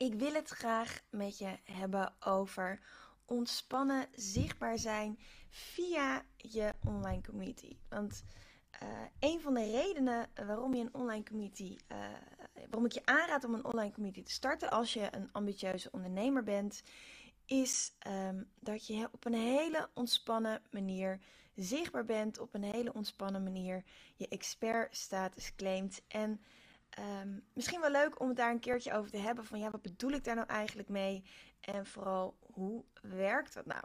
Ik wil het graag met je hebben over ontspannen zichtbaar zijn via je online community. Want uh, een van de redenen waarom je een online community, uh, waarom ik je aanraad om een online community te starten als je een ambitieuze ondernemer bent, is um, dat je op een hele ontspannen manier zichtbaar bent, op een hele ontspannen manier je expert status claimt en um, misschien wel leuk om het daar een keertje over te hebben. Van ja, wat bedoel ik daar nou eigenlijk mee? En vooral, hoe werkt dat nou?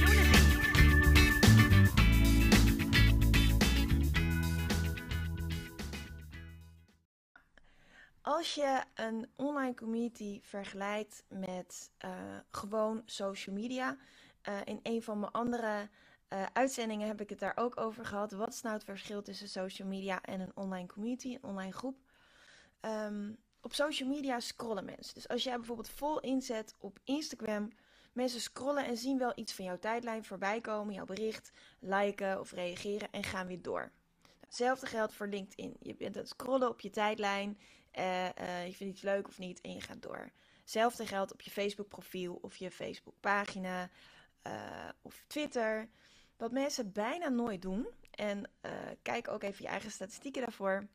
Een online community vergelijkt met uh, gewoon social media, uh, in een van mijn andere uh, uitzendingen heb ik het daar ook over gehad. Wat is nou het verschil tussen social media en een online community, een online groep? Um, op social media scrollen mensen. Dus als jij bijvoorbeeld vol inzet op Instagram, mensen scrollen en zien wel iets van jouw tijdlijn voorbij komen, jouw bericht, liken of reageren en gaan weer door. Hetzelfde geldt voor LinkedIn. Je bent aan het scrollen op je tijdlijn uh, uh, je vindt iets leuk of niet en je gaat door. Hetzelfde geldt op je Facebook profiel of je Facebook pagina uh, of Twitter. Wat mensen bijna nooit doen, en kijk ook even je eigen statistieken daarvoor,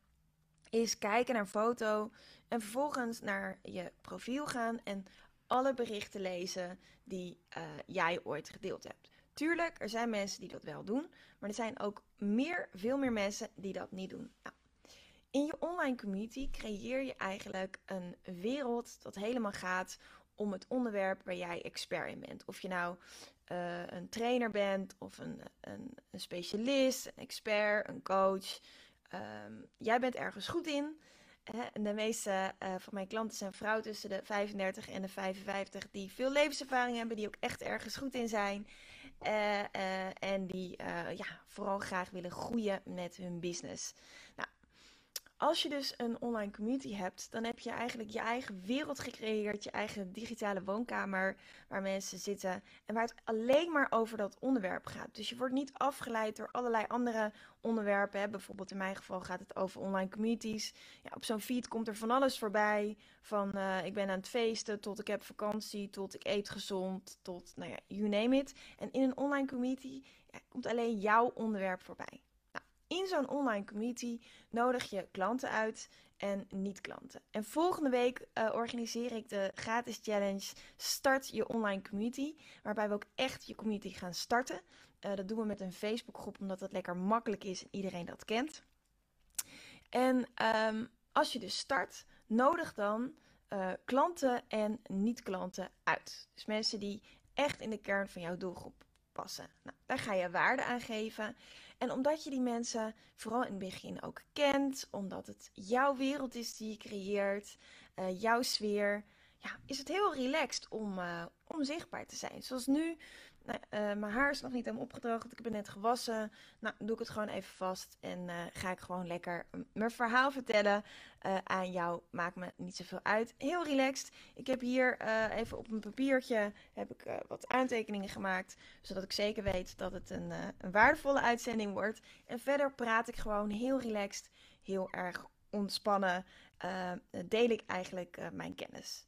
is kijken naar een foto en vervolgens naar je profiel gaan en alle berichten lezen die jij ooit gedeeld hebt. Tuurlijk, er zijn mensen die dat wel doen, maar er zijn ook meer, veel meer mensen die dat niet doen. Nou, in je online community creëer je eigenlijk een wereld dat helemaal gaat om het onderwerp waar jij expert in bent. Of je nou uh, een trainer bent of een, een, een, specialist, een expert, een coach. Um, jij bent ergens goed in. De meeste uh, van mijn klanten zijn vrouwen tussen de 35 en de 55 die veel levenservaring hebben, die ook echt ergens goed in zijn. Uh, en die ja, vooral graag willen groeien met hun business. Nou, als je dus een online community hebt, dan heb je eigenlijk je eigen wereld gecreëerd, je eigen digitale woonkamer waar mensen zitten en waar het alleen maar over dat onderwerp gaat. Dus je wordt niet afgeleid door allerlei andere onderwerpen. Bijvoorbeeld in mijn geval gaat het over online communities. Ja, op zo'n feed komt er van alles voorbij. Van uh, ik ben aan het feesten, tot ik heb vakantie, tot ik eet gezond, tot nou ja, you name it. En in een online community komt alleen jouw onderwerp voorbij. In zo'n online community nodig je klanten uit en niet-klanten. En volgende week uh, organiseer ik de gratis challenge Start je online community. Waarbij we ook echt je community gaan starten. Uh, dat doen we met een Facebookgroep, omdat dat lekker makkelijk is en iedereen dat kent. En um, als je dus start, nodig dan uh, klanten en niet-klanten uit. Dus mensen die echt in de kern van jouw doelgroep Nou, daar ga je waarde aan geven. En omdat je die mensen vooral in het begin ook kent, omdat het jouw wereld is die je creëert, uh, jouw sfeer, ja, is het heel relaxed om, uh, om zichtbaar te zijn. Zoals nu nou, uh, mijn haar is nog niet helemaal opgedroogd. Ik ben net gewassen. Nou, doe ik het gewoon even vast. En uh, ga ik gewoon lekker mijn verhaal vertellen uh, aan jou. Maakt me niet zoveel uit. Heel relaxed. Ik heb hier even op een papiertje heb ik, wat aantekeningen gemaakt. Zodat ik zeker weet dat het een, een waardevolle uitzending wordt. En verder praat ik gewoon heel relaxed. Heel erg ontspannen. deel ik eigenlijk mijn kennis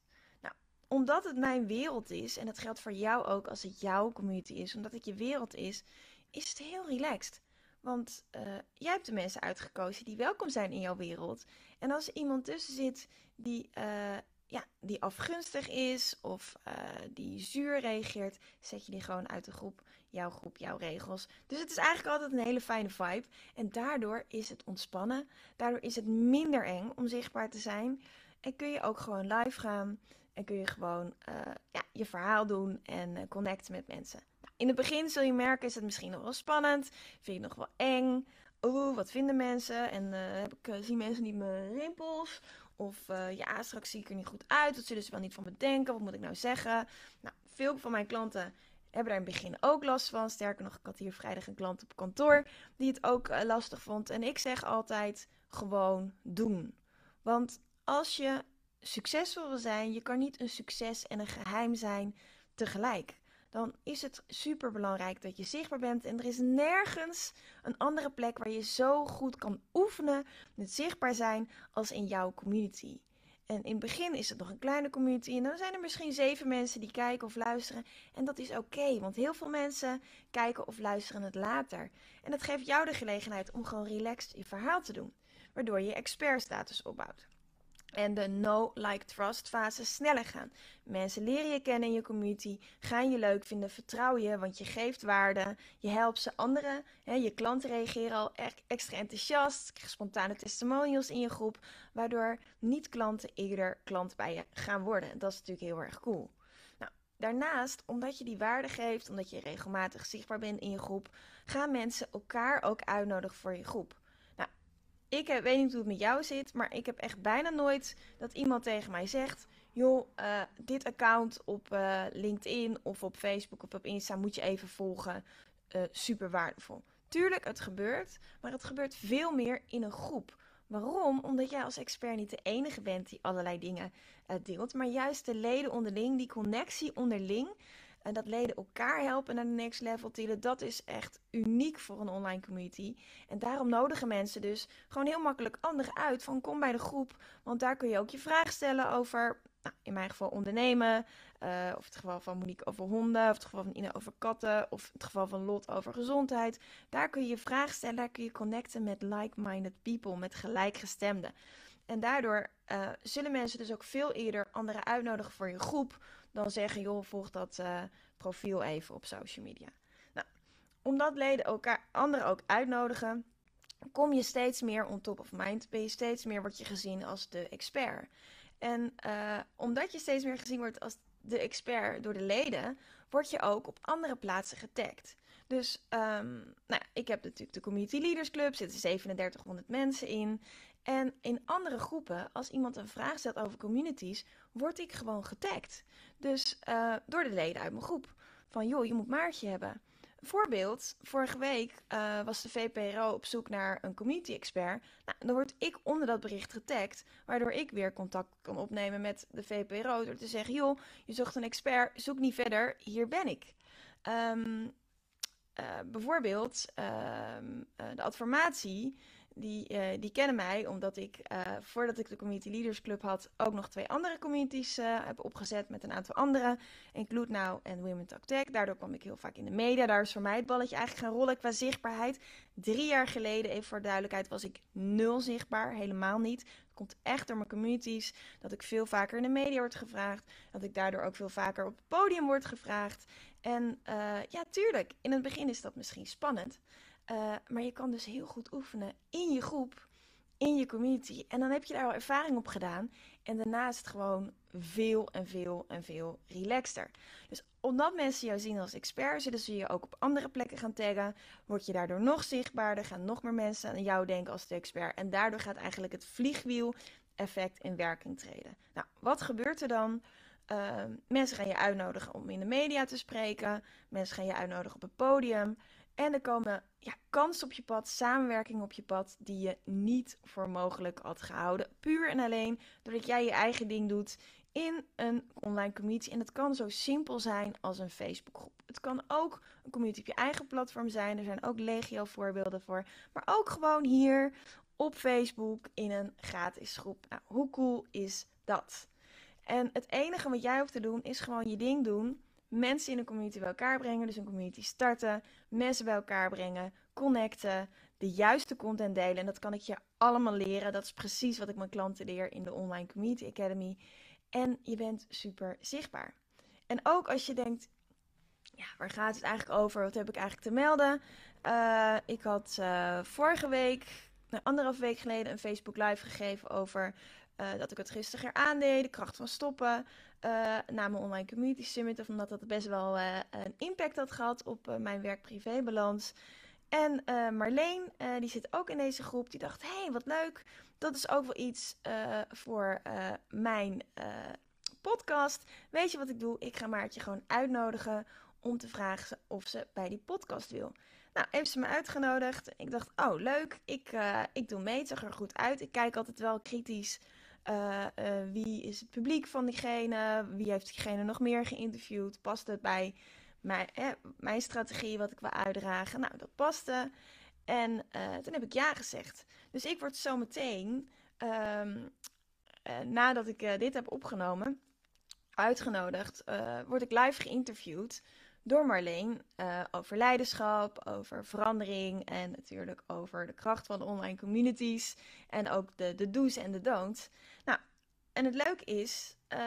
omdat het mijn wereld is, en dat geldt voor jou ook als het jouw community is, omdat het je wereld is, is het heel relaxed. Want uh, jij hebt de mensen uitgekozen die welkom zijn in jouw wereld. En als er iemand tussen zit die, uh, ja, die afgunstig is of uh, die zuur reageert, zet je die gewoon uit de groep. Jouw groep, jouw regels. Dus het is eigenlijk altijd een hele fijne vibe. En daardoor is het ontspannen. Daardoor is het minder eng om zichtbaar te zijn. En kun je ook gewoon live gaan. En kun je gewoon uh, ja, je verhaal doen en uh, connecten met mensen. Nou, in het begin zul je merken, is het misschien nog wel spannend. Vind je het nog wel eng. Oeh, wat vinden mensen? En uh, heb ik, zien mensen niet mijn rimpels? Of ja, straks zie ik er niet goed uit. Wat zullen ze wel niet van me denken? Wat moet ik nou zeggen? Nou, veel van mijn klanten hebben daar in het begin ook last van. Sterker nog, ik had hier vrijdag een klant op kantoor die het ook lastig vond. En ik zeg altijd gewoon doen. Want als je succesvol wil zijn, je kan niet een succes en een geheim zijn tegelijk. Dan is het super belangrijk dat je zichtbaar bent. En er is nergens een andere plek waar je zo goed kan oefenen met zichtbaar zijn als in jouw community. En in het begin is het nog een kleine community. En dan zijn er misschien zeven mensen die kijken of luisteren. En dat is oké, want heel veel mensen kijken of luisteren het later. En dat geeft jou de gelegenheid om gewoon relaxed je verhaal te doen. Waardoor je expertstatus opbouwt en de no, like, trust fase sneller gaan. Mensen leren je kennen in je community, gaan je leuk vinden, vertrouwen je, want je geeft waarde, je helpt ze anderen. Hè, je klanten reageren al echt extra enthousiast, krijg spontane testimonials in je groep, waardoor niet-klanten eerder klant bij je gaan worden. Dat is natuurlijk heel erg cool. Nou, daarnaast, omdat je die waarde geeft, omdat je regelmatig zichtbaar bent in je groep, gaan mensen elkaar ook uitnodigen voor je groep ik heb, weet niet hoe het met jou zit, maar ik heb echt bijna nooit dat iemand tegen mij zegt: joh, uh, dit account op uh, LinkedIn of op Facebook of op Insta moet je even volgen. Uh, super waardevol. Tuurlijk, het gebeurt, maar het gebeurt veel meer in een groep. Waarom? Omdat jij als expert niet de enige bent die allerlei dingen deelt, maar juist de leden onderling, die connectie onderling, en dat leden elkaar helpen naar de next level tillen, dat is echt uniek voor een online community. En daarom nodigen mensen dus gewoon heel makkelijk anderen uit van kom bij de groep. Want daar kun je ook je vragen stellen over, nou, in mijn geval ondernemen. Uh, of het geval van Monique over honden. Of het geval van Ina over katten. Of het geval van Lot over gezondheid. Daar kun je je vragen stellen. Daar kun je connecten met like-minded people. Met gelijkgestemden. En daardoor uh, zullen mensen dus ook veel eerder anderen uitnodigen voor je groep dan zeggen, joh, volg dat uh, profiel even op social media. Nou, omdat leden elkaar, anderen ook uitnodigen, kom je steeds meer on top of mind, ben je steeds meer word je gezien als de expert. En uh, omdat je steeds meer gezien wordt als de expert door de leden, word je ook op andere plaatsen getagd. Dus um, nou, ik heb natuurlijk de Community Leaders Club, zitten 3700 mensen in. En in andere groepen, als iemand een vraag stelt over communities, word ik gewoon getagd. Dus uh, door de leden uit mijn groep. Van joh, je moet Maartje hebben. Voorbeeld, vorige week uh, was de VPRO op zoek naar een community expert. Nou, dan word ik onder dat bericht getagd, waardoor ik weer contact kan opnemen met de VPRO door te zeggen: joh, je zocht een expert, zoek niet verder, hier ben ik. Um, uh, bijvoorbeeld um, de adformatie die, uh, die kennen mij omdat ik, uh, voordat ik de Community Leaders Club had, ook nog twee andere communities uh, heb opgezet met een aantal anderen. Include Now en Women Talk Tech. Daardoor kwam ik heel vaak in de media. Daar is voor mij het balletje eigenlijk gaan rollen qua zichtbaarheid. Drie jaar geleden, even voor duidelijkheid, was ik nul zichtbaar. Helemaal niet. Het komt echt door mijn communities. Dat ik veel vaker in de media word gevraagd. Dat ik daardoor ook veel vaker op het podium word gevraagd. En ja, tuurlijk, in het begin is dat misschien spannend. Uh, maar je kan dus heel goed oefenen in je groep, in je community. En dan heb je daar al ervaring op gedaan. En daarna is het gewoon veel en veel en veel relaxter. Dus omdat mensen jou zien als expert, zullen ze je ook op andere plekken gaan taggen. Word je daardoor nog zichtbaarder, gaan nog meer mensen aan jou denken als de expert. En daardoor gaat eigenlijk het vliegwiel-effect in werking treden. Nou, wat gebeurt er dan? Uh, mensen gaan je uitnodigen om in de media te spreken. Mensen gaan je uitnodigen op het podium. En er komen ja, kansen op je pad, samenwerking op je pad die je niet voor mogelijk had gehouden. Puur en alleen doordat jij je eigen ding doet in een online community. En het kan zo simpel zijn als een Facebookgroep. Het kan ook een community op je eigen platform zijn. Er zijn ook legio voorbeelden voor. Maar ook gewoon hier op Facebook in een gratis groep. Nou, hoe cool is dat? En het enige wat jij hoeft te doen is gewoon je ding doen mensen in een community bij elkaar brengen. Dus een community starten, mensen bij elkaar brengen, connecten, de juiste content delen. En dat kan ik je allemaal leren. Dat is precies wat ik mijn klanten leer in de Online Community Academy. En je bent super zichtbaar. En ook als je denkt, ja, waar gaat het eigenlijk over? Wat heb ik eigenlijk te melden? Uh, ik had uh, vorige week, nou, anderhalf week geleden, een Facebook Live gegeven over eh, dat ik het rustiger aandeed, de kracht van stoppen. Uh, na mijn online community summit, omdat dat best wel uh, een impact had gehad op mijn werk-privé-balans. En Marleen, die zit ook in deze groep, die dacht: hey, wat leuk. Dat is ook wel iets voor mijn podcast. Weet je wat ik doe? Ik ga Maartje gewoon uitnodigen om te vragen of ze bij die podcast wil. Nou, heeft ze me uitgenodigd. Ik dacht, oh leuk, ik, ik doe mee. Het zag er goed uit. Ik kijk altijd wel kritisch. Uh, uh, wie is het publiek van diegene? Wie heeft diegene nog meer geïnterviewd? Past het bij mijn, mijn strategie, wat ik wil uitdragen? Nou, dat paste. En toen heb ik ja gezegd. Dus ik word zo meteen, um, nadat ik dit heb opgenomen, uitgenodigd, word ik live geïnterviewd door Marleen uh, over leiderschap, over verandering en natuurlijk over de kracht van online communities en ook de, de do's en de don'ts. Nou, en het leuke is, uh,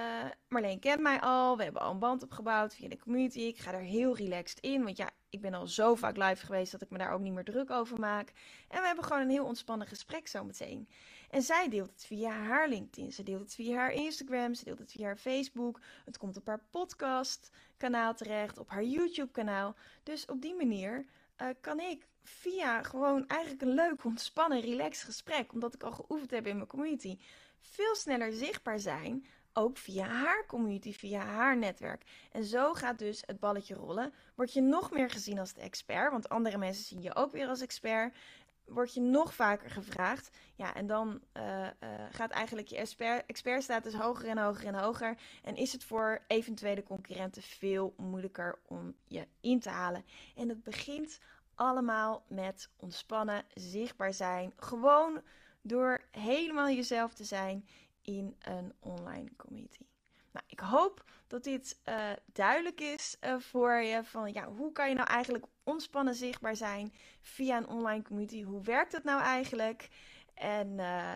Marleen kent mij al, we hebben al een band opgebouwd via de community. Ik ga er heel relaxed in, want ja, ik ben al zo vaak live geweest dat ik me daar ook niet meer druk over maak. En we hebben gewoon een heel ontspannen gesprek zometeen. En zij deelt het via haar LinkedIn, ze deelt het via haar Instagram, ze deelt het via haar Facebook. Het komt op haar podcastkanaal terecht, op haar YouTube-kanaal. Dus op die manier uh, kan ik via gewoon eigenlijk een leuk, ontspannen, relaxed gesprek, omdat ik al geoefend heb in mijn community, veel sneller zichtbaar zijn ook via haar community, via haar netwerk. En zo gaat dus het balletje rollen. Word je nog meer gezien als de expert, want andere mensen zien je ook weer als expert. Word je nog vaker gevraagd. Ja, en dan uh, uh, gaat eigenlijk je expert, expertstatus hoger en hoger en hoger. En is het voor eventuele concurrenten veel moeilijker om je in te halen. En het begint allemaal met ontspannen, zichtbaar zijn. Gewoon door helemaal jezelf te zijn in een online community. Nou, ik hoop dat dit uh, duidelijk is uh, voor je. Van ja, hoe kan je nou eigenlijk ontspannen zichtbaar zijn via een online community? Hoe werkt het nou eigenlijk? En uh,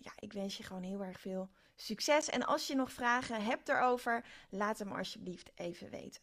ja, ik wens je gewoon heel erg veel succes. En als je nog vragen hebt erover, laat hem alsjeblieft even weten.